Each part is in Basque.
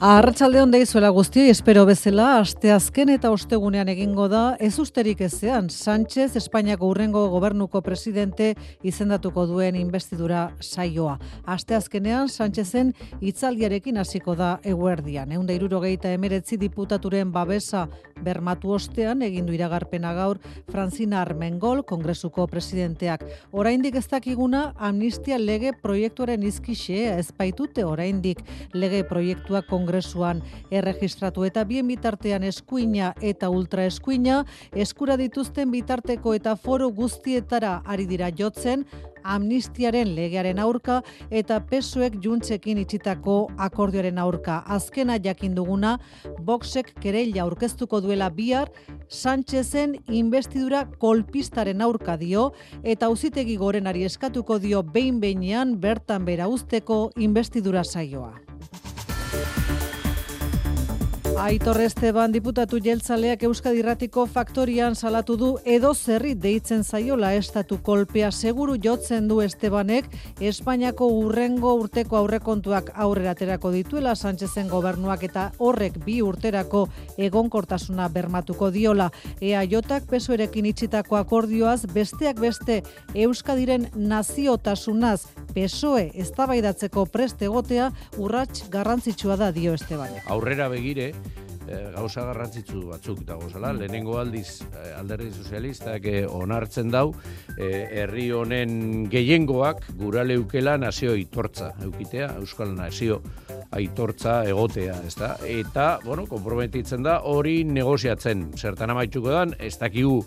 Arratsalde on deizuela guztioi, espero bezala, asteazken eta ostegunean egingo da, ez usterik ezean, Sánchez, Espainiako urrengo gobernuko presidente izendatuko duen investidura saioa. Asteazkenean, Sánchezen itzaldiarekin hasiko da eguerdian. Egun da irurogeita emeretzi diputaturen babesa bermatu ostean, egindu iragarpena gaur, Franzina Armengol, kongresuko presidenteak. Oraindik ez dakiguna, amnistia lege proiektuaren izkixe, ez baitute oraindik lege proiektua kongresuan erregistratu eta bien bitartean eskuina eta ultra eskuina eskura dituzten bitarteko eta foro guztietara ari dira jotzen amnistiaren legearen aurka eta pesuek juntzekin itxitako akordioaren aurka. Azkena jakin duguna, Voxek kereila aurkeztuko duela bihar, Sánchezen investidura kolpistaren aurka dio eta auzitegi gorenari eskatuko dio behin behinean bertan bera usteko investidura saioa. Aitor Esteban diputatu jeltzaleak Euskadi Irratiko faktorian salatu du edo zerri deitzen zaiola estatu kolpea seguru jotzen du Estebanek Espainiako urrengo urteko aurrekontuak aurrera aterako dituela Sánchezen gobernuak eta horrek bi urterako egonkortasuna bermatuko diola. Ea jotak pesoerekin itxitako akordioaz besteak beste Euskadiren naziotasunaz pesoe eztabaidatzeko preste egotea urrats garrantzitsua da dio Estebanek. Aurrera begire, gauza garrantzitsu batzuk eta gozala, lehenengo aldiz e, alderdi sozialistak e, onartzen dau, herri honen gehiengoak gura leukela nazio aitortza, eukitea, euskal nazio aitortza egotea, ez da? Eta, bueno, komprometitzen da, hori negoziatzen, zertan amaitzuko dan, ez dakigu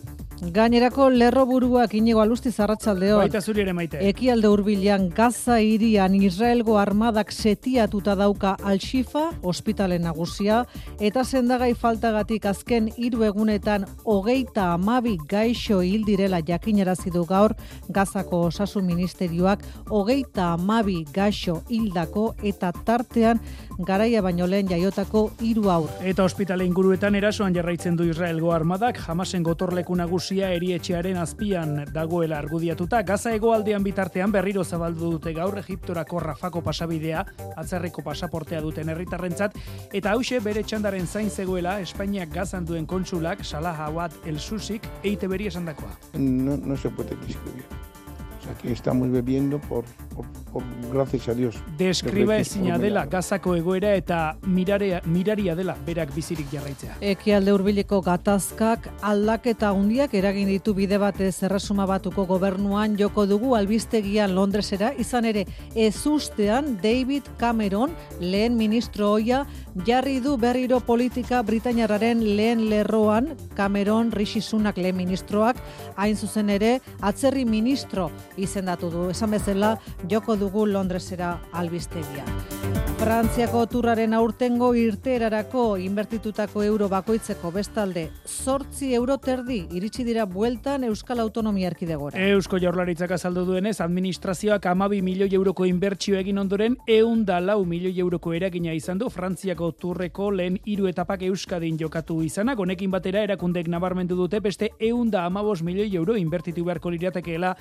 Gainerako lerro buruak inigo alusti zarratzaldeo. Baita zuri ere maite. Ekialde hurbilan Gaza irian Israelgo armadak setiatuta dauka Al-Shifa, ospitale nagusia, eta sendagai faltagatik azken hiru egunetan hogeita amabi gaixo hil direla jakinarazi du gaur Gazako osasun ministerioak hogeita amabi gaixo hildako eta tartean garaia baino lehen jaiotako hiru aur. Eta ospitale inguruetan erasoan jarraitzen du Israelgo armadak, jamasen gotorleku nagusia erietxearen azpian dagoela argudiatuta, Gaza hegoaldean bitartean berriro zabaldu dute gaur Egiptorako Rafako pasabidea, atzerreko pasaportea duten herritarrentzat, eta hause bere txandaren zain zegoela Espainiak gazan duen kontsulak Salah Awad El Susik eite beri esan dakoa. No, no se puede describir. Sea, que estamos bebiendo por, por, por gracias a Dios. Deskriba ezina dela gazako egoera eta mirarea, miraria dela berak bizirik jarraitzea. Ekialde hurbileko gatazkak aldaketa handiak eragin ditu bide batez erresuma batuko gobernuan joko dugu albistegian Londresera, izan ere ez ustean David Cameron lehen ministro hoia jarri du berriro politika Britainiararen lehen lerroan Cameron Rishi Sunak lehen ministroak hain zuzen ere atzerri ministro izendatu du. Esan bezala joko dugu Londresera albistegia. Frantziako turraren aurtengo irterarako inbertitutako euro bakoitzeko bestalde zortzi euro terdi iritsi dira bueltan Euskal Autonomia Erkidegora. Eusko Jaurlaritzak azaldu duenez, administrazioak amabi milioi euroko inbertsio egin ondoren eun da lau milioi euroko eragina izan du Frantziako turreko lehen hiru etapak Euskadin jokatu izanak, honekin batera erakundek nabarmendu dute beste eun da amabos milioi euro inbertitu beharko liratekeela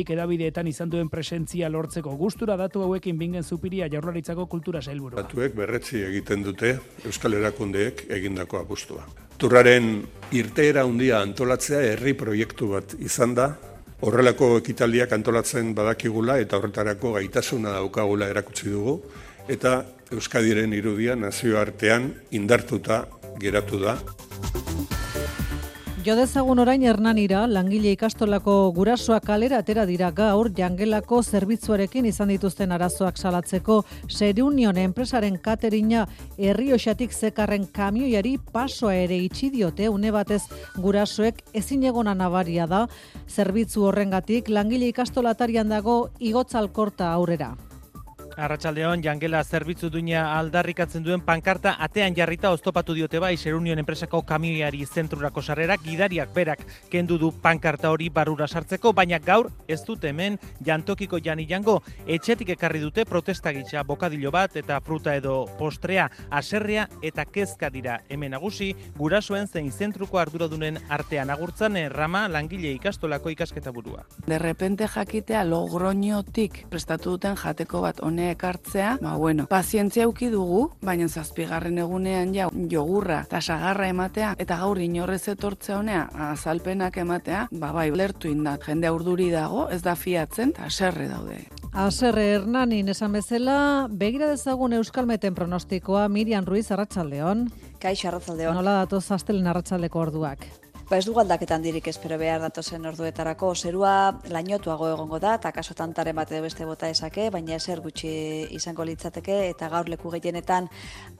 Euskadik edabideetan izan duen presentzia lortzeko gustura datu hauekin bingen zupiria Jaurlaritzako kultura sailburua. Datuek berretzi egiten dute Euskal Erakundeek egindako apustua. Turraren irteera handia antolatzea herri proiektu bat izan da, horrelako ekitaldiak antolatzen badakigula eta horretarako gaitasuna daukagula erakutsi dugu, eta Euskadiren irudia nazioartean indartuta geratu da. Jo dezagun orain Hernanira, langile ikastolako gurasoak kalera atera dira. Gaur jangelako zerbitzuarekin izan dituzten arazoak salatzeko Serunion enpresaren katerina herrioxatik zekarren kamioiari pasoa ere itxi diote. Une batez gurasoek ezin egona nabaria da. Zerbitzu horrengatik langile ikastolatarian dago igotzalkorta aurrera. Arratsaldeon Jangela zerbitzu duina aldarrikatzen duen pankarta atean jarrita oztopatu diote bai Serunion enpresako kamioiari zentrurako sarrerak gidariak berak kendu du pankarta hori barrura sartzeko baina gaur ez dute hemen jantokiko jani jango etxetik ekarri dute protesta gitza bokadilo bat eta fruta edo postrea aserrea eta kezka dira hemen nagusi gurasoen zein zentruko arduradunen artean agurtzan errama langile ikastolako ikasketa burua. De repente jakitea logroñotik prestatu duten jateko bat hone ekartzea, ba bueno, pazientzia uki dugu, baina zazpigarren egunean ja jogurra eta sagarra ematea eta gaur inorrez etortzea honea azalpenak ematea, ba bai, lertu indat, jende urduri dago, ez da fiatzen, eta serre daude. Aserre Hernanin esan bezala, begira dezagun Euskalmeten pronostikoa Miriam Ruiz Arratsaldeon. Kaixo Arratsaldeon. Nola datoz astelen arratsaldeko orduak? Ba ez dugu aldaketan dirik espero behar datozen orduetarako. Zerua lainotuago egongo da, eta kaso tantaren bat edo beste bota esake, baina ezer gutxi izango litzateke, eta gaur leku gehienetan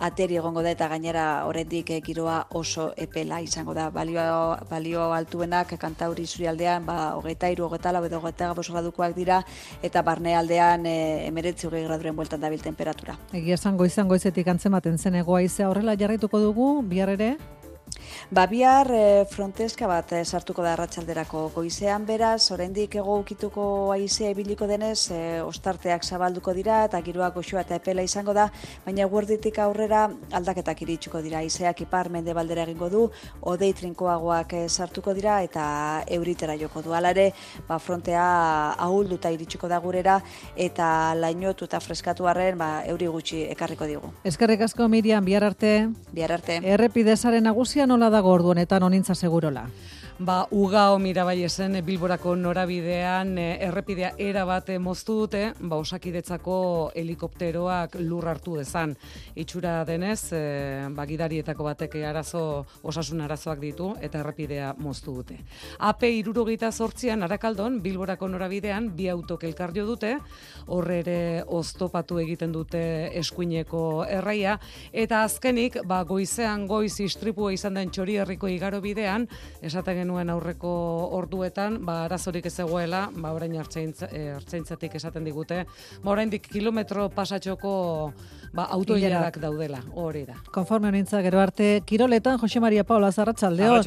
ateri egongo da, eta gainera horrendik giroa oso epela izango da. Balio, balio altuenak kantauri zuri aldean, ba, hogeita iru, hogeita lau, edo hogeita gradukoak dira, eta barne aldean e, emeretzi hogei graduren bueltan dabil temperatura. Egia esango izango izetik antzematen zen egoa izea horrela jarraituko dugu, bihar ere? Ba, bihar e, fronteska bat e, sartuko da arratsalderako goizean beraz, oraindik ego ukituko aizea ibiliko denez, e, ostarteak zabalduko dira eta giroak goxoa eta epela izango da, baina guarditik aurrera aldaketak iritsuko dira. Aizeak ipar mende baldera egingo du, odei trinkoagoak e, sartuko dira eta euritera joko du. Alare, ba, frontea ahulduta iritsuko da gurera eta lainotu eta freskatu arren, ba, euri gutxi ekarriko digu. Eskerrik asko Miriam, bihar arte. Bihar arte. Errepidezaren nagusia nola dago orduanetan onintza segurola? Ba, ugao mirabai esen Bilborako norabidean e, errepidea era bat moztu dute, ba, osakidetzako helikopteroak lur hartu dezan. Itxura denez, e, ba, gidarietako batek arazo, osasun arazoak ditu eta errepidea moztu dute. AP irurogita sortzian, arakaldon, Bilborako norabidean, bi autok elkardio dute, horre ere oztopatu egiten dute eskuineko erraia, eta azkenik, ba, goizean goiz istripua izan den txori herriko igaro bidean, esaten genuen aurreko orduetan, ba, arazorik ez egoela, ba, orain hartzaintzatik esaten digute, ba, oraindik kilometro pasatxoko ba, autoilarak daudela, hori da. Konforme honintza, gero arte, Kiroletan, Jose Maria Paula Zarratxaldeo,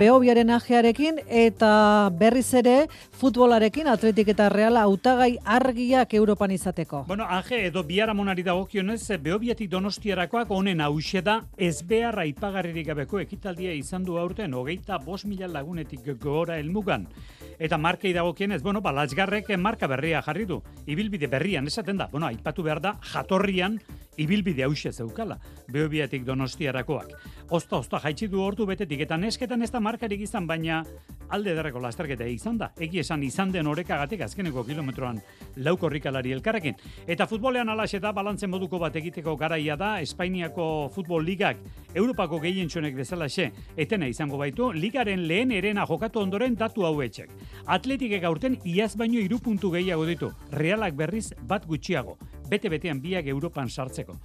Beobiaren ajearekin, eta berriz ere, futbolarekin, atletik eta reala, autagai argiak Europan izateko. Bueno, aje, edo biharamonari dagokionez, Beobiatik donostiarakoak honen hause da, ez beharra ipagarririk gabeko ekitaldia izan du aurten, hogeita bos mila lagunetik gora elmugan. Eta markei dagokienez, bueno, ba, marka berria jarri du. Ibilbide berrian, esaten da, bueno, aipatu behar da, jatorrian, ibilbide hause zeukala, behobiatik donostiarakoak. Osta, osta, jaitsi du ordu betetik, eta nesketan ez da markarik izan, baina alde derreko lasterketa izan da. Egi esan izan den orekagatik azkeneko kilometroan laukorrikalari elkarrekin. Eta futbolean alaxe da, balantzen moduko bat egiteko garaia da, Espainiako futbol ligak, Europako gehientxonek bezalaxe, etena izango baitu, ligaren lehen erena jokatu ondoren datu hau etxek. Atletikek aurten iaz baino irupuntu gehiago ditu, realak berriz bat gutxiago bete-betean biak Europan sartzeko.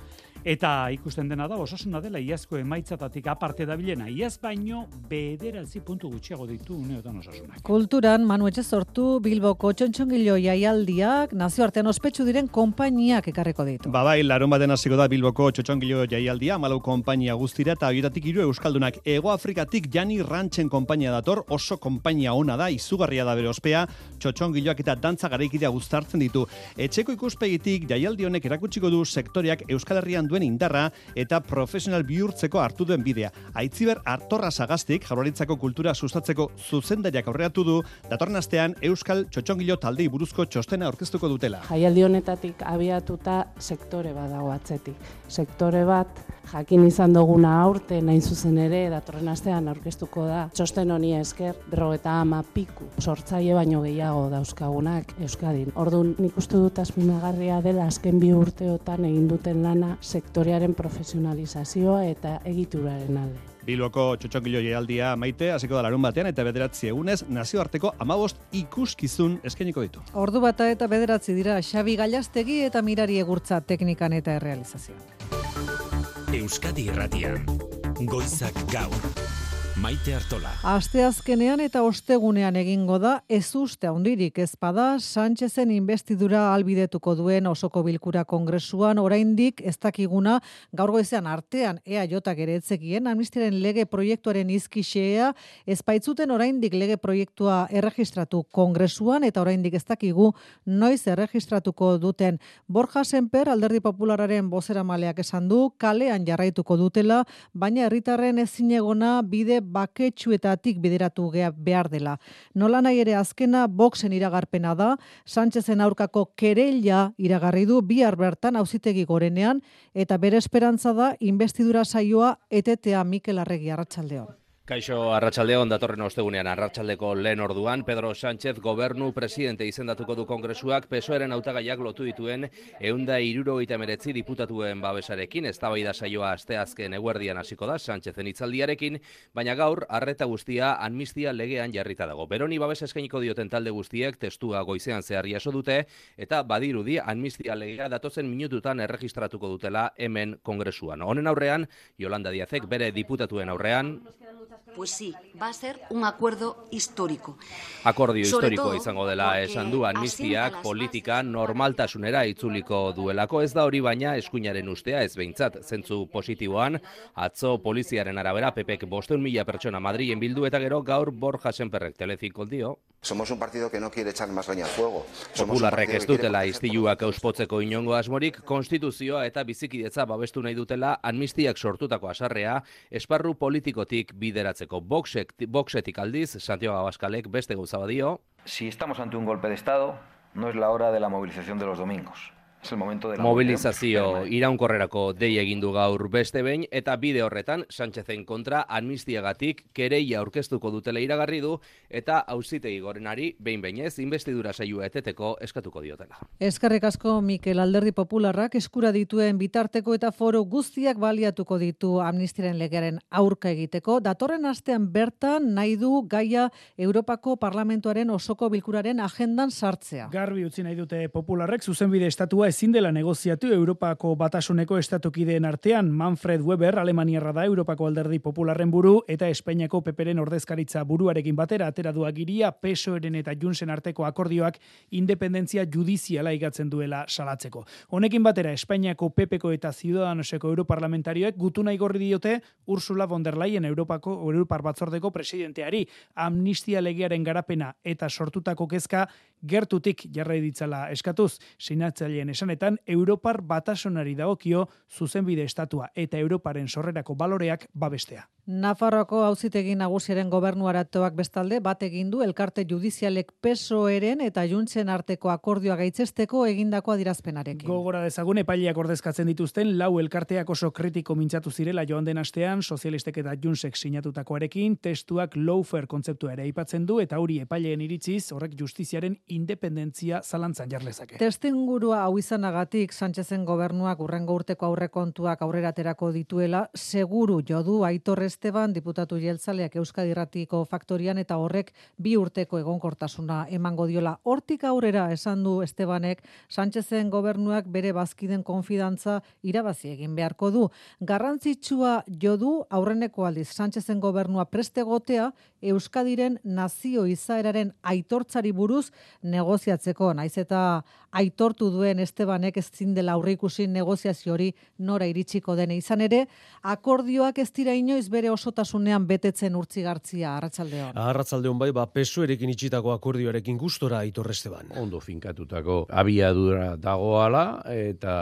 Eta ikusten dena da, osasuna dela iazko emaitzatatik aparte dabilena, iaz baino bederatzi puntu gutxiago ditu uneotan osasunak. Kulturan, Manu Etxe sortu Bilboko txontxongilo jaialdiak, nazioartean ospetsu diren konpainiak ekarreko ditu. Ba bai, larun baten hasiko da Bilboko txotxongilo jaialdia, malau konpainia guztira eta horietatik hiru euskaldunak. Ego Afrikatik Jani Rantzen konpainia dator, oso konpainia ona da, izugarria da bere ospea, txotxongiloak eta dantza garaikidea guztartzen ditu. Etxeko ikuspegitik jaialdi honek erakutsiko du sektoriak Euskal Herrian duen indarra eta profesional bihurtzeko hartu duen bidea. Aitziber Artorra Sagaztik, Jaurlaritzako kultura sustatzeko zuzendariak aurreatu du, datorren astean Euskal Txotxongilo taldei buruzko txostena aurkeztuko dutela. Jaialdi honetatik abiatuta sektore bat dago atzetik. Sektore bat jakin izan duguna aurte nain zuzen ere datorren astean aurkeztuko da. Txosten honi esker berrogeta ama piku sortzaile baino gehiago dauzkagunak Euskadin. Orduan nik uste dut azpimagarria dela azken bi urteotan egin duten lana sektorearen profesionalizazioa eta egituraren alde. Bilboko txotxongilo jaialdia maite, hasiko da larun batean, eta bederatzi egunez, nazioarteko amabost ikuskizun eskeniko ditu. Ordu bata eta bederatzi dira, Xabi Gailastegi eta Mirari Egurtza teknikan eta errealizazioan. Euskadi Irratian, Goizak Gaur. Maite Artola. Asteazkenean eta ostegunean egingo da ez uste handirik ez bada Sánchezen investidura albidetuko duen osoko bilkura kongresuan oraindik ez dakiguna gaur goizean artean ea jotak ere etzekien amnistiaren lege proiektuaren izkixea ez baitzuten oraindik lege proiektua erregistratu kongresuan eta oraindik ez dakigu noiz erregistratuko duten Borja Senper alderdi populararen bozera maleak esan du kalean jarraituko dutela baina herritarren ezinegona bide baketsuetatik bideratu gea behar dela. Nola nahi ere azkena boxen iragarpena da, Sánchezen aurkako kereila iragarri du bihar bertan auzitegi gorenean eta bere esperantza da investidura saioa etetea Mikel Arregi Arratsaldeon. Kaixo Arratsaldeon datorren ostegunean. Arratsaldeko lehen orduan Pedro Sánchez gobernu presidente izendatuko du kongresuak PSOEren hautagaiak lotu dituen 179 diputatuen babesarekin. Eztabaida saioa asteazken eguerdian hasiko da Sánchezen hitzaldiarekin baina gaur arreta guztia amnistia legean jarrita dago. Beroni babes eskainiko dioten talde guztiek testua goizean zehar jaso dute eta badirudi amnistia legea datozen minututan erregistratuko dutela hemen kongresuan. Honen aurrean Yolanda Díazek bere diputatuen aurrean Pues sí, va a ser un acuerdo histórico. Akordio Sobre historiko todo izango dela esan du amnistiak politika normaltasunera itzuliko duelako. Ez da hori baina eskuinaren ustea ez behintzat. Zentzu positiboan atzo poliziaren arabera bosteun mila pertsona Madrilen bildu eta gero gaur Borja Senperrek telecinco dio Somos un partido que no quiere echar más leña al fuego. Somos Popularrek ez dutela istiluak auspotzeko inongo asmorik, konstituzioa eta bizikidetza babestu nahi dutela amnistiak sortutako asarrea esparru politikotik bideratzeko. Boxek, boxetik aldiz, Santiago Abaskalek beste gauza badio, Si estamos ante un golpe de Estado, no es la hora de la movilización de los domingos. Es el momento de la mobilizazio iraunkorrerako dei egin du gaur beste behin eta bide horretan Sánchezen kontra amnistiagatik kereia aurkeztuko dutela iragarri du eta auzitegi gorenari behin behinez investidura saioa eteteko eskatuko diotela. Eskerrik asko Mikel Alderdi Popularrak eskura dituen bitarteko eta foro guztiak baliatuko ditu amnistiren legearen aurka egiteko. Datorren astean bertan nahi du gaia Europako Parlamentuaren osoko bilkuraren agendan sartzea. Garbi utzi nahi dute popularrek zuzenbide estatua ezin dela negoziatu Europako batasuneko estatukideen artean Manfred Weber Alemaniarra da Europako alderdi popularren buru eta Espainiako peperen ordezkaritza buruarekin batera atera du agiria PSOEren eta Junsen arteko akordioak independentzia judiziala igatzen duela salatzeko. Honekin batera Espainiako PPko eta Ciudadanoseko europarlamentarioek gutuna igorri diote Ursula von der Leyen Europako Europar batzordeko presidenteari amnistia legearen garapena eta sortutako kezka gertutik jarrai ditzala eskatuz. Sinatzaileen esanetan Europar batasunari dagokio zuzenbide estatua eta Europaren sorrerako baloreak babestea. Nafarroako auzitegi nagusiaren gobernu aratoak bestalde bat egin du elkarte judizialek PSOEren eta Juntzen arteko akordioa gaitzesteko egindako adirazpenarekin. Gogora dezagun epaileak ordezkatzen dituzten lau elkarteak oso kritiko mintzatu zirela joan den astean sozialistek eta Junsek sinatutakoarekin testuak lawfare kontzeptua ere aipatzen du eta hori epaileen iritziz horrek justiziaren independentzia zalantzan jarlezake. Testingurua hau izanagatik Sánchezen gobernuak urrengo urteko aurrekontuak aurrera aterako dituela, seguru jodu Aitor Esteban diputatu jeltzaleak Euskadi Irratiko faktorian eta horrek bi urteko egonkortasuna emango diola. Hortik aurrera esan du Estebanek Sánchezen gobernuak bere bazkiden konfidantza irabazi egin beharko du. Garrantzitsua jodu aurreneko aldiz Sánchezen gobernua prestegotea Euskadiren nazio izaeraren aitortzari buruz negoziatzeko, naiz eta aitortu duen Estebanek ez zindela aurreikusi negoziazio hori nora iritsiko dene izan ere, akordioak ez dira inoiz bere osotasunean betetzen urtzigartzia arratsaldeon. Arratzaldeon bai, ba, pesuerekin itxitako akordioarekin gustora Aitor Esteban. Ondo finkatutako abiadura dagoala eta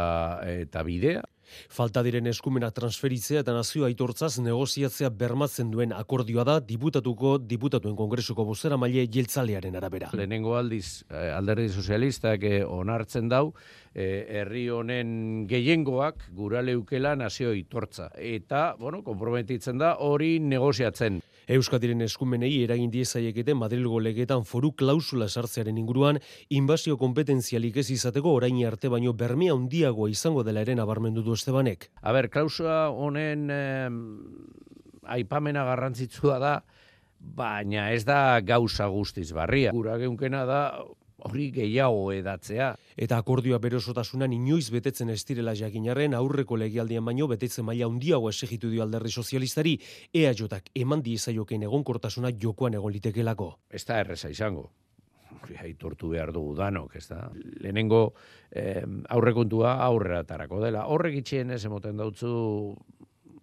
eta bidea. Falta diren eskumena transferitzea eta nazio aitortzaz negoziatzea bermatzen duen akordioa da diputatuko diputatuen kongresuko bozera maile jeltzalearen arabera. Lehenengo aldiz eh, alderdi sozialistak eh, onartzen dau herri honen gehiengoak gura leukela nazio aitortza. Eta, bueno, konprometitzen da hori negoziatzen. Euskadiren eskumenei eragin diezaiekete Madrilgo legetan foru klausula sartzearen inguruan inbasio kompetentzialik ez izateko orain arte baino bermea handiagoa izango dela eren abarmendu du Estebanek. A ber, klausula honen eh, aipamena garrantzitsua da, baina ez da gauza guztiz barria. Gura geunkena da hori gehiago edatzea. Eta akordioa berosotasunan inoiz betetzen ez direla jakinarren aurreko legialdian baino betetzen maila handiago esegitu dio alderri sozialistari EAJak eman diezaioken egonkortasuna jokoan egon litekelako. Ez da erreza izango. Aitortu behar dugu danok, ez da. Lehenengo eh, aurrekontua aurrera tarako dela. Horrek itxien ez emoten dautzu,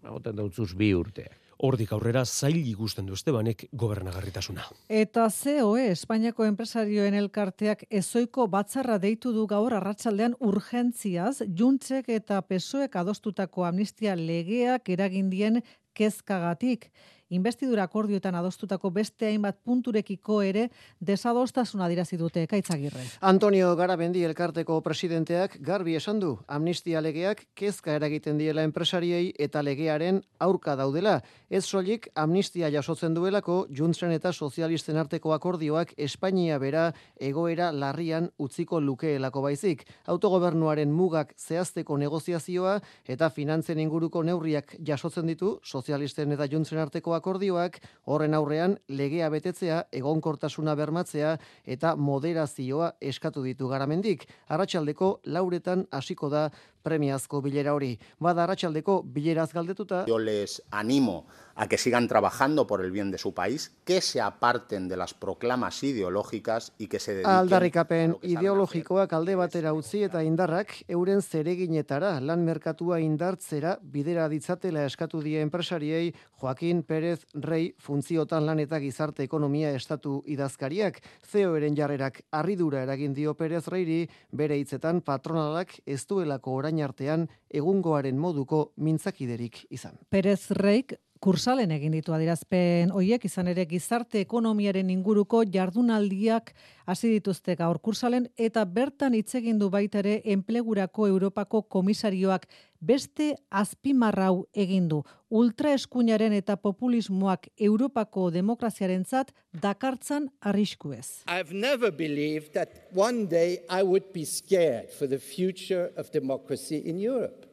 emoten dautzuz bi urteak. Hordik aurrera zail ikusten du Estebanek gobernagarritasuna. Eta COE, Espainiako enpresarioen elkarteak ezoiko batzarra deitu du gaur arratsaldean urgentziaz, juntzek eta pesoek adostutako amnistia legeak eragindien kezkagatik investidura akordioetan adostutako beste hainbat punturekiko ere desadostasuna dirazi dute ekaitzagirre. Antonio Garabendi elkarteko presidenteak garbi esan du amnistia legeak kezka eragiten diela enpresariei eta legearen aurka daudela. Ez soilik amnistia jasotzen duelako juntzen eta sozialisten arteko akordioak Espainia bera egoera larrian utziko lukeelako baizik. Autogobernuaren mugak zehazteko negoziazioa eta finantzen inguruko neurriak jasotzen ditu sozialisten eta juntzen arteko akordioak horren aurrean legea betetzea, egonkortasuna bermatzea eta moderazioa eskatu ditu garamendik. Arratxaldeko lauretan hasiko da premiazko bilera hori. Bada arratsaldeko bileraz galdetuta. Yo les animo a que sigan trabajando por el bien de su país, que se aparten de las proclamas ideológicas y que se dediquen Aldarrikapen ideologikoak alde batera utzi eta indarrak euren zereginetara lan merkatua indartzera bidera ditzatela eskatu die enpresariei Joaquin Pérez Rey funtziotan lan eta gizarte ekonomia estatu idazkariak CEOren jarrerak harridura eragin dio Pérez Reyri bere hitzetan patronalak ez duelako orain artean egungoaren moduko mintzakiderik izan. Perez Reik kursalen egin ditu adirazpen hoiek izan ere gizarte ekonomiaren inguruko jardunaldiak hasi dituzte gaur kursalen eta bertan hitz egin du baita ere enplegurako Europako komisarioak beste azpimarrau egin du ultraeskuinaren eta populismoak Europako demokraziarentzat dakartzan arriskuez. I've never believed that one day I would be scared for the future of democracy in Europe.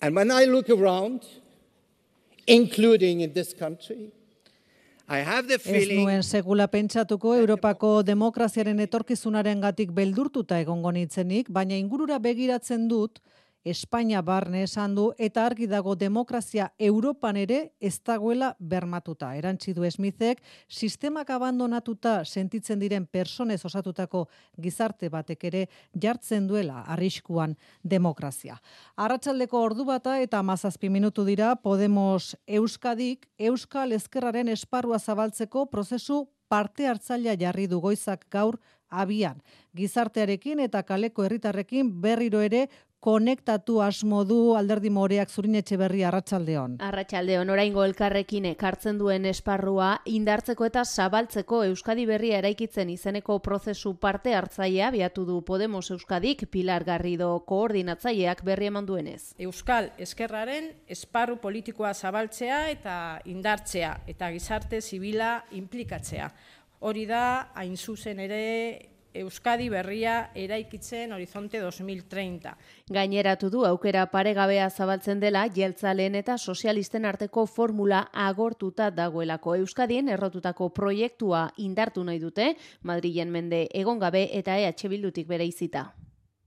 And when I look around, including in this country, I have the Ez feeling nuen segula pentsatuko Europako demokraziaren etorkizunaren gatik beldurtuta egongo nitzenik, baina ingurura begiratzen dut, Espainia barne esan du eta argi dago demokrazia Europan ere ez dagoela bermatuta. Erantzi du Smithek, sistemak abandonatuta sentitzen diren personez osatutako gizarte batek ere jartzen duela arriskuan demokrazia. Arratsaldeko ordu bata eta mazazpi minutu dira Podemos Euskadik Euskal Ezkerraren esparrua zabaltzeko prozesu parte hartzailea jarri du goizak gaur abian. Gizartearekin eta kaleko herritarrekin berriro ere konektatu asmo du alderdi moreak zurin etxe berri arratsaldeon. Arratsaldeon oraingo elkarrekin ekartzen duen esparrua indartzeko eta zabaltzeko Euskadi berria eraikitzen izeneko prozesu parte hartzailea biatu du Podemos Euskadik Pilar Garrido koordinatzaileak berri eman duenez. Euskal Eskerraren esparru politikoa zabaltzea eta indartzea eta gizarte zibila implikatzea. Hori da hain zuzen ere Euskadi berria eraikitzen horizonte 2030. Gaineratu du aukera paregabea zabaltzen dela jeltzaleen eta sozialisten arteko formula agortuta dagoelako Euskadien errotutako proiektua indartu nahi dute Madrilen mende egon gabe eta EH Bildutik bere izita.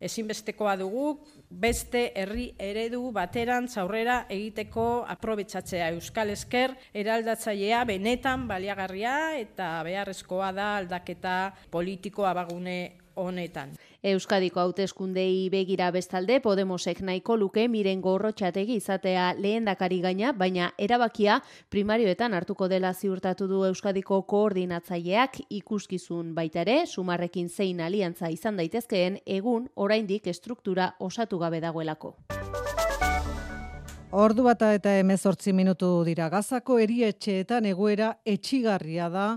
Ezinbestekoa dugu beste herri eredu bateran aurrera egiteko aprobetsatzea Euskal Esker eraldatzailea benetan baliagarria eta beharrezkoa da aldaketa politikoa bagune honetan. Euskadiko hauteskundei begira bestalde Podemosek nahiko luke miren gorrotxategi izatea lehendakari gaina, baina erabakia primarioetan hartuko dela ziurtatu du Euskadiko koordinatzaileak ikuskizun baita ere, sumarrekin zein aliantza izan daitezkeen egun oraindik estruktura osatu gabe dagoelako. Ordu bata eta emezortzi minutu dira gazako erietxeetan egoera etxigarria da,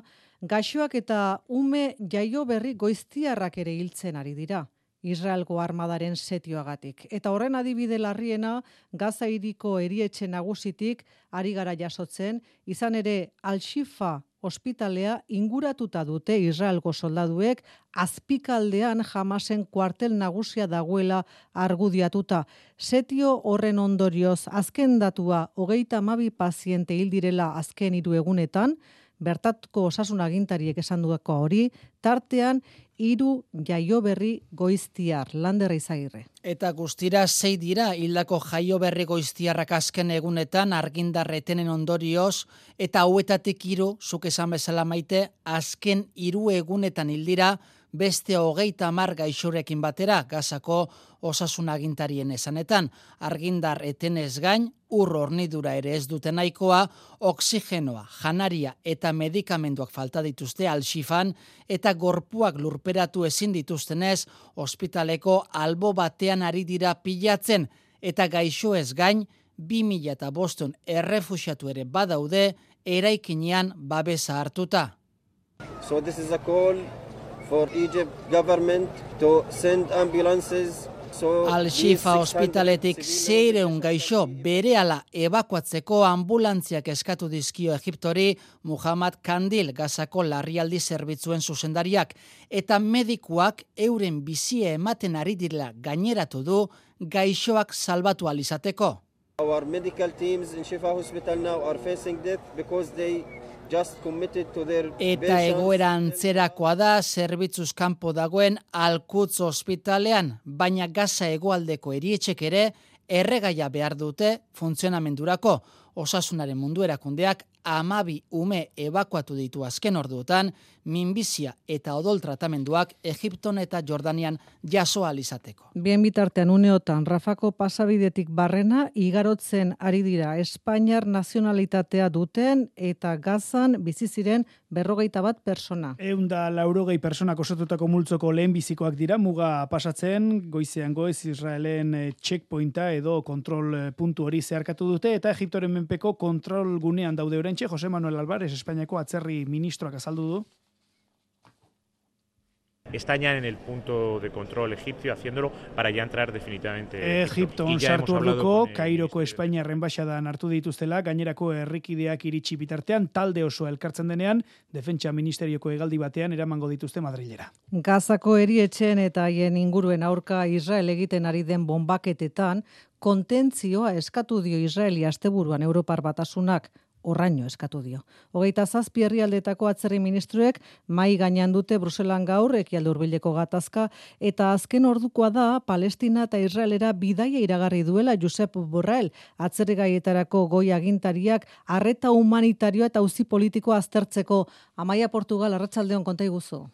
gaixoak eta ume jaio berri goiztiarrak ere hiltzen ari dira. Israelgo armadaren setioagatik. Eta horren adibide larriena Gaza hiriko erietxe nagusitik ari gara jasotzen, izan ere Al-Shifa ospitalea inguratuta dute Israelgo soldaduek azpikaldean jamasen kuartel nagusia dagoela argudiatuta. Setio horren ondorioz azken datua hogeita mabi paziente hildirela azken hiru egunetan, bertatuko osasun agintariek esan hori, tartean hiru jaio berri goiztiar, landerra izagirre. Eta guztira zei dira hildako jaio berri goiztiarrak azken egunetan argindarretenen ondorioz, eta hauetatik hiru zuk esan bezala maite, azken hiru egunetan hildira, beste hogeita mar gaixorekin batera gazako osasun agintarien esanetan. Argindar etenez gain, ur hornidura ere ez dute nahikoa, oksigenoa, janaria eta medikamenduak falta dituzte alxifan eta gorpuak lurperatu ezin dituztenez, ospitaleko albo batean ari dira pilatzen eta gaixo ez gain, 2000 eta boston errefusiatu ere badaude, eraikinean babesa hartuta. So this is a call for Egypt government to send ambulances Al-Shifa ospitaletik zeireun gaixo bere ala evakuatzeko ambulantziak eskatu dizkio Egiptori Muhammad Kandil gazako larrialdi zerbitzuen zuzendariak eta medikuak euren bizie ematen ari direla gaineratu du gaixoak salbatu alizateko. Our medical teams in Shifa Hospital now are facing death because they Eta egoera antzerakoa da zerbitzuz kanpo dagoen Alkutz ospitalean, baina gaza egoaldeko erietxek ere erregaia behar dute funtzionamendurako. Osasunaren mundu erakundeak amabi ume ebakuatu ditu azken orduotan, minbizia eta odol tratamenduak Egipton eta Jordanian jaso alizateko. Bien bitartean uneotan, Rafako pasabidetik barrena, igarotzen ari dira Espainiar nazionalitatea duten eta gazan biziziren berrogeita bat persona. Eunda laurogei personak osatutako multzoko lehen bizikoak dira, muga pasatzen, goizean goez Israelen eh, checkpointa edo kontrol eh, puntu hori zeharkatu dute, eta Egiptoren menpeko kontrol gunean daude oraintxe Jose Manuel Alvarez Espainiako atzerri ministroak azaldu du. Están ya en el punto de control egipcio haciéndolo para ya entrar definitivamente. Egipto on sartu orduko Kairoko Espainia enbaxadan hartu dituztela gainerako herrikideak iritsi bitartean talde oso elkartzen denean defentsa ministerioko hegaldi batean eramango dituzte Madrilera. Gazako erietxen eta haien inguruen aurka Israel egiten ari den bombaketetan kontentzioa eskatu dio Israeli asteburuan Europar batasunak orraino eskatu dio. Hogeita zazpi herrialdetako atzerri ministruek mai gainean dute Bruselan gaur ekialde hurbileko gatazka eta azken ordukoa da Palestina eta Israelera bidaia iragarri duela Josep Borrell atzerri gaietarako goi agintariak arreta humanitarioa eta uzi politikoa aztertzeko Amaia Portugal arratsaldeon konta iguzu.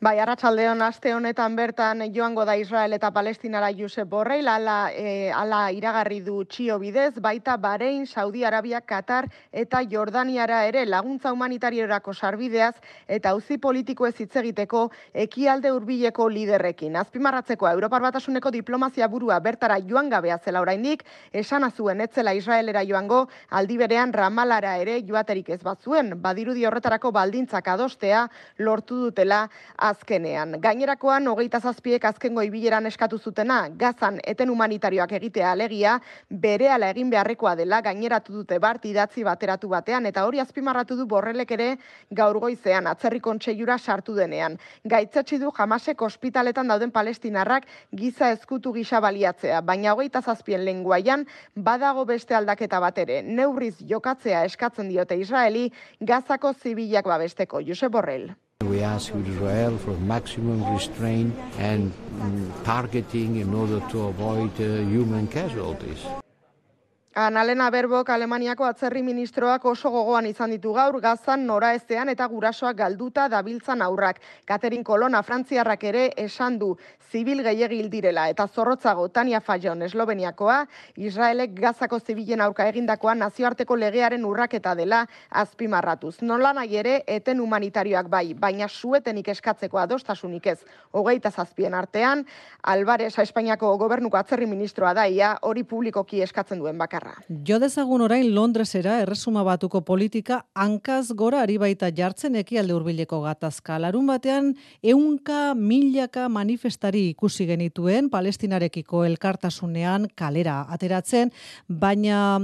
Bai, arratsaldeon aste honetan bertan joango da Israel eta Palestinara Josep Borrell ala, e, ala iragarri du txio bidez, baita Barein, Saudi Arabia, Qatar eta Jordaniara ere laguntza humanitariorako sarbideaz eta uzi politiko ez hitz egiteko ekialde hurbileko liderrekin. Azpimarratzeko Europar Batasuneko diplomazia burua bertara joan gabea zela oraindik, esan azuen etzela Israelera joango, aldi berean Ramalara ere joaterik ez batzuen, badirudi horretarako baldintzak adostea lortu dutela azkenean. Gainerakoan, hogeita zazpiek azkengo ibileran eskatu zutena, gazan eten humanitarioak egitea alegia, bere ala egin beharrekoa dela, gaineratu dute bart idatzi bateratu batean, eta hori azpimarratu du borrelek ere gaur goizean, atzerri kontseiura sartu denean. Gaitzatsi du jamasek ospitaletan dauden palestinarrak giza ezkutu gisa baliatzea, baina hogeita zazpien lenguaian badago beste aldaketa bat ere, neurriz jokatzea eskatzen diote Israeli, gazako zibilak babesteko, Josep Borrell. We ask Israel for maximum restraint and mm, targeting in order to avoid uh, human casualties. Analena Berbok Alemaniako atzerri ministroak oso gogoan izan ditu gaur gazan nora ezean eta gurasoak galduta dabiltzan aurrak. Katerin Kolona Frantziarrak ere esan du zibil gehiagil direla eta zorrotzago Tania Fajon Esloveniakoa Israelek gazako zibilen aurka egindakoa nazioarteko legearen urraketa dela azpimarratuz. Nola nahi ere eten humanitarioak bai, baina suetenik eskatzeko adostasunik ez. Hogeita zazpien artean, Alvarez Espainiako gobernuko atzerri ministroa daia hori publikoki eskatzen duen bakar bakarra. Jo dezagun orain Londresera erresuma batuko politika hankaz gora ari baita jartzen ekialde hurbileko gatazka. Larun batean ehunka milaka manifestari ikusi genituen Palestinarekiko elkartasunean kalera ateratzen, baina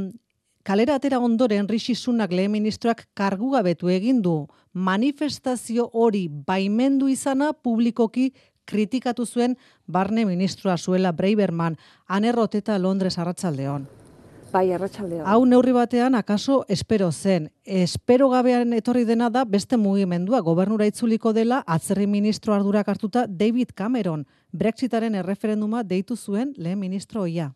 kalera atera ondoren Rishi Sunak lehen ministroak kargugabetu egin du manifestazio hori baimendu izana publikoki kritikatu zuen barne ministroa zuela Breiberman, anerroteta Londres arratsaldeon. Bai, arratsaldean. Hau neurri batean akaso espero zen. Espero gabean etorri dena da beste mugimendua gobernura itzuliko dela atzerri ministro ardurak hartuta David Cameron. Brexitaren erreferenduma deitu zuen lehen ministro oia.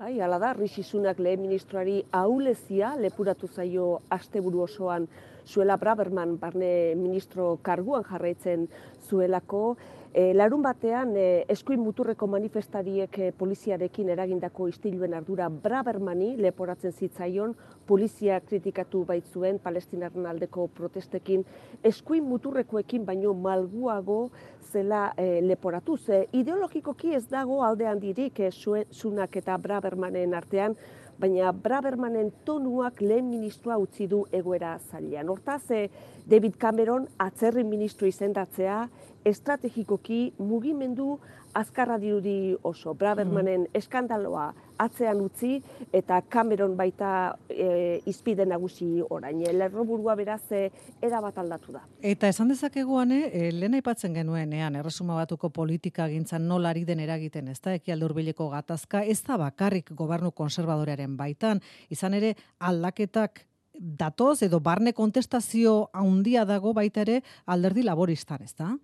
Bai, ala da, Rishi Sunak lehen ministroari aulezia lepuratu zaio asteburu osoan zuela Braberman barne ministro karguan jarraitzen zuelako, E, larun batean, e, eskuin muturreko manifestariek e, poliziarekin eragindako istiluen ardura Brabermani leporatzen zitzaion, polizia kritikatu baitzuen palestinaren aldeko protestekin, eskuin muturrekoekin baino malguago zela e, leporatu. Ze ideologikoki ez dago aldean dirik e, zunak eta Brabermanen artean, baina Brabermanen tonuak lehen ministroa utzi du egoera zailean. Hortaz, e, David Cameron atzerri ministro izendatzea, estrategikoki mugimendu azkarra dirudi oso. Bravermanen mm. eskandaloa atzean utzi eta Cameron baita e, izpide nagusi orain. Lerroburua beraz e, era bat aldatu da. Eta esan dezakeguane, e, lehen aipatzen genuenean, erresuma batuko politika gintzan nolari den eragiten, ez da, ekialde urbileko gatazka, ez da bakarrik gobernu konservadorearen baitan, izan ere aldaketak datoz edo barne kontestazio handia dago baita ere alderdi laboristan, ez da?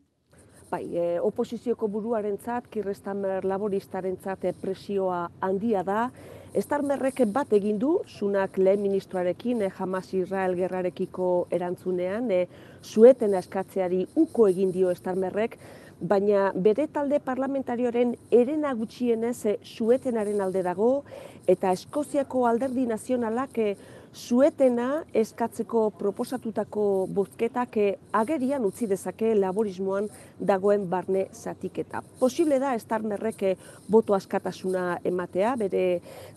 Bai, e, oposizioko buruaren zat, kirrestamer laboristaren zat, e, presioa handia da. Estarmerrek bat egin du, zunak lehen ministroarekin, e, Hamas Israel gerrarekiko erantzunean, e, zueten eskatzeari uko egin dio Estarmerrek, baina bere talde parlamentarioaren erena gutxienez e, zuetenaren alde dago, eta Eskoziako alderdi nazionalak e, zuetena eskatzeko proposatutako bozketak eh, agerian utzi dezake laborismoan dagoen barne zatiketa. Posible da estarmerrek eh, boto askatasuna ematea bere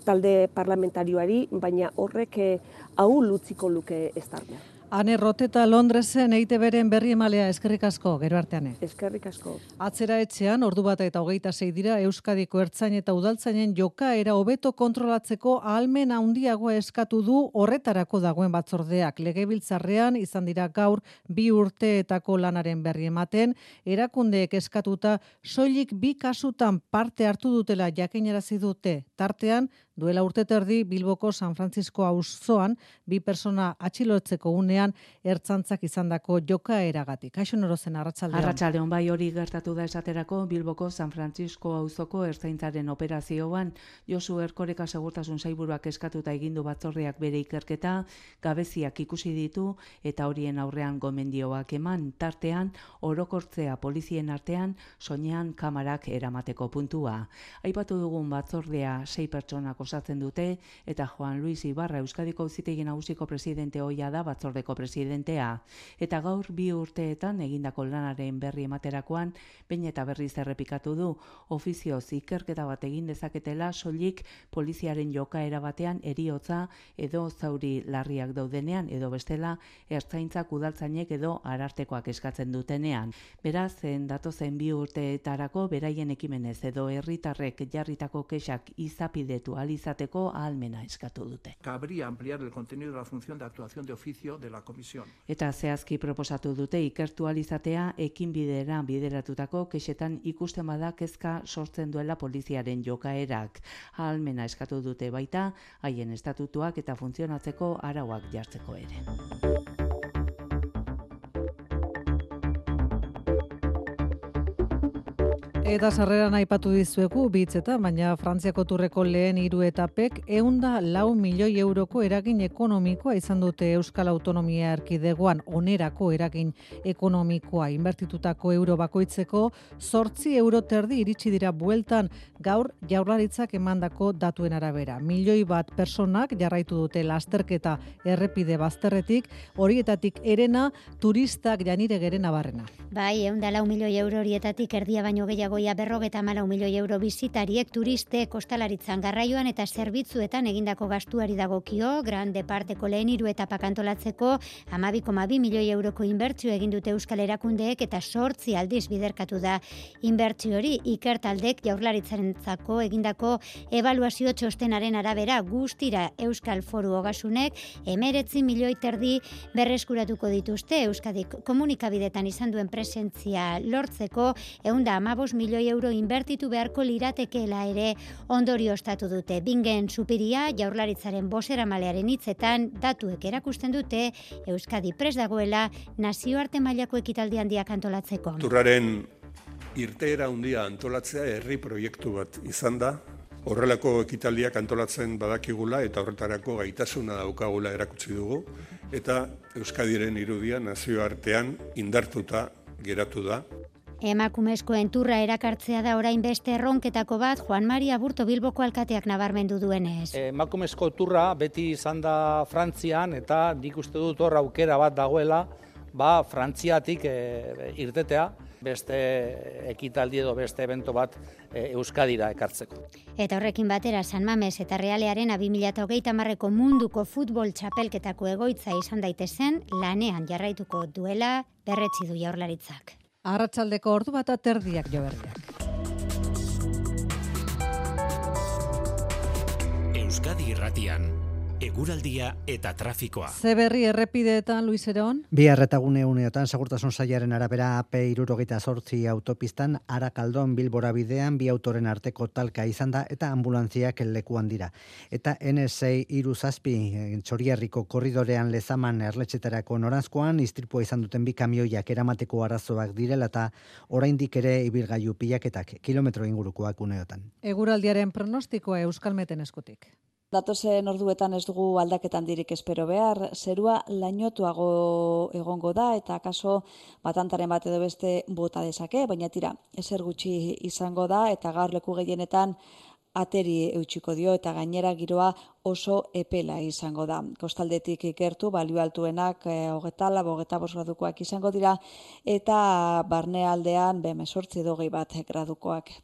talde parlamentarioari, baina horrek eh, hau lutziko luke estarmer. Ane Roteta Londresen eite beren berri emalea eskerrik asko, gero arteane. Eskerrik asko. Atzera etxean, ordu bat eta hogeita zei dira, Euskadiko ertzain eta udaltzainen joka era hobeto kontrolatzeko ahalmen handiagoa eskatu du horretarako dagoen batzordeak. Legebiltzarrean izan dira gaur bi urteetako lanaren berri ematen, erakundeek eskatuta soilik bi kasutan parte hartu dutela jakinarazi dute. Tartean, duela urte terdi Bilboko San Francisco auzoan bi persona atxilotzeko unean ertzantzak izandako joka eragatik. Kaixo norozen arratsaldean. Arratsaldean bai hori gertatu da esaterako Bilboko San Francisco auzoko ertzaintzaren operazioan Josu Erkoreka segurtasun saiburuak eskatuta egindu batzorreak bere ikerketa gabeziak ikusi ditu eta horien aurrean gomendioak eman tartean orokortzea polizien artean soinean kamarak eramateko puntua. Aipatu dugun batzordea sei pertsonak osatzen dute eta Juan Luis Ibarra Euskadiko Auzitegi Nagusiko presidente hoia da batzordeko presidentea eta gaur bi urteetan egindako lanaren berri ematerakoan behin eta berriz errepikatu du ofizioz ikerketa bat egin dezaketela soilik poliziaren jokaera batean eriotza edo zauri larriak daudenean edo bestela ertzaintzak udaltzainek edo arartekoak eskatzen dutenean. Beraz, zen datozen bi urteetarako beraien ekimenez edo herritarrek jarritako kexak izapidetu ali izateko ahalmena eskatu dute. Cabría ampliar el contenido de la función de actuación de oficio de la comisión. Eta zehazki proposatu dute ikertu alizatea ekin bidera bideratutako kexetan ikusten bada kezka sortzen duela poliziaren jokaerak. Ahalmena eskatu dute baita, haien estatutuak eta funtzionatzeko arauak jartzeko ere. Eta sarreran aipatu dizuegu bitzeta, baina Frantziako turreko lehen hiru etapek eunda lau milioi euroko eragin ekonomikoa izan dute Euskal Autonomia Erkidegoan onerako eragin ekonomikoa inbertitutako euro bakoitzeko sortzi euro terdi iritsi dira bueltan gaur jaurlaritzak emandako datuen arabera. Milioi bat personak jarraitu dute lasterketa errepide bazterretik, horietatik erena turistak janire gerena barrena. Bai, eunda lau milioi euro horietatik erdia baino gehiago goia berrogeta malau milioi euro bizitariek turiste kostalaritzan garraioan eta zerbitzuetan egindako gastuari dagokio, grande parteko lehen iru eta pakantolatzeko amabiko mabi milioi euroko inbertzio egin dute euskal erakundeek eta sortzi aldiz biderkatu da. Inbertzio hori ikertaldek jaurlaritzaren zako egindako evaluazio txostenaren arabera guztira euskal foru hogasunek emeretzi milioi terdi berreskuratuko dituzte. Euskadik komunikabidetan izan duen presentzia lortzeko eunda amabos milioi milioi euro inbertitu beharko liratekeela ere ondorio ostatu dute. Bingen supiria jaurlaritzaren bosera malearen hitzetan datuek erakusten dute Euskadi pres dagoela nazioarte mailako ekitaldi handiak antolatzeko. Turraren irteera handia antolatzea herri proiektu bat izan da, horrelako ekitaldiak antolatzen badakigula eta horretarako gaitasuna daukagula erakutsi dugu eta Euskadiren irudia nazioartean indartuta geratu da. Emakumezkoen turra erakartzea da orain beste erronketako bat Juan Maria Burto Bilboko alkateak nabarmendu duenez. Emakumezko turra beti izan da Frantzian eta nik uste dut hor aukera bat dagoela ba Frantziatik e, irtetea beste ekitaldi edo beste evento bat e, Euskadira ekartzeko. Eta horrekin batera San Mames eta Realearen 2030 marreko munduko futbol txapelketako egoitza izan daitezen lanean jarraituko duela berretzi du jaurlaritzak. Arratsaldeko ordu bat aterdiak joberdiak. Euskadi irratian eguraldia eta trafikoa. Zeberri errepideetan, Luis Eron? Bi arretagune uneotan, segurtasun saiaren arabera AP irurogeita sortzi autopistan, arakaldon bilbora bidean, bi autoren arteko talka izan da, eta ambulantziak lekuan dira. Eta NSA iru zazpi, eh, txoriarriko korridorean lezaman erletxetarako norazkoan, istripua izan duten bi kamioiak eramateko arazoak direla eta oraindik ere ibilgailu pilaketak kilometro ingurukoak uneotan. Eguraldiaren pronostikoa euskalmeten eskutik. Datozen orduetan ez dugu aldaketan dirik espero behar, zerua lainotuago egongo da eta akaso batantaren bat edo beste bota dezake, baina tira, ezer gutxi izango da eta gaur leku gehienetan ateri eutxiko dio eta gainera giroa oso epela izango da. Kostaldetik ikertu, balio altuenak e, hogetala, bogeta gradukoak izango dira eta barnealdean be mesortzi dogei bat gradukoak.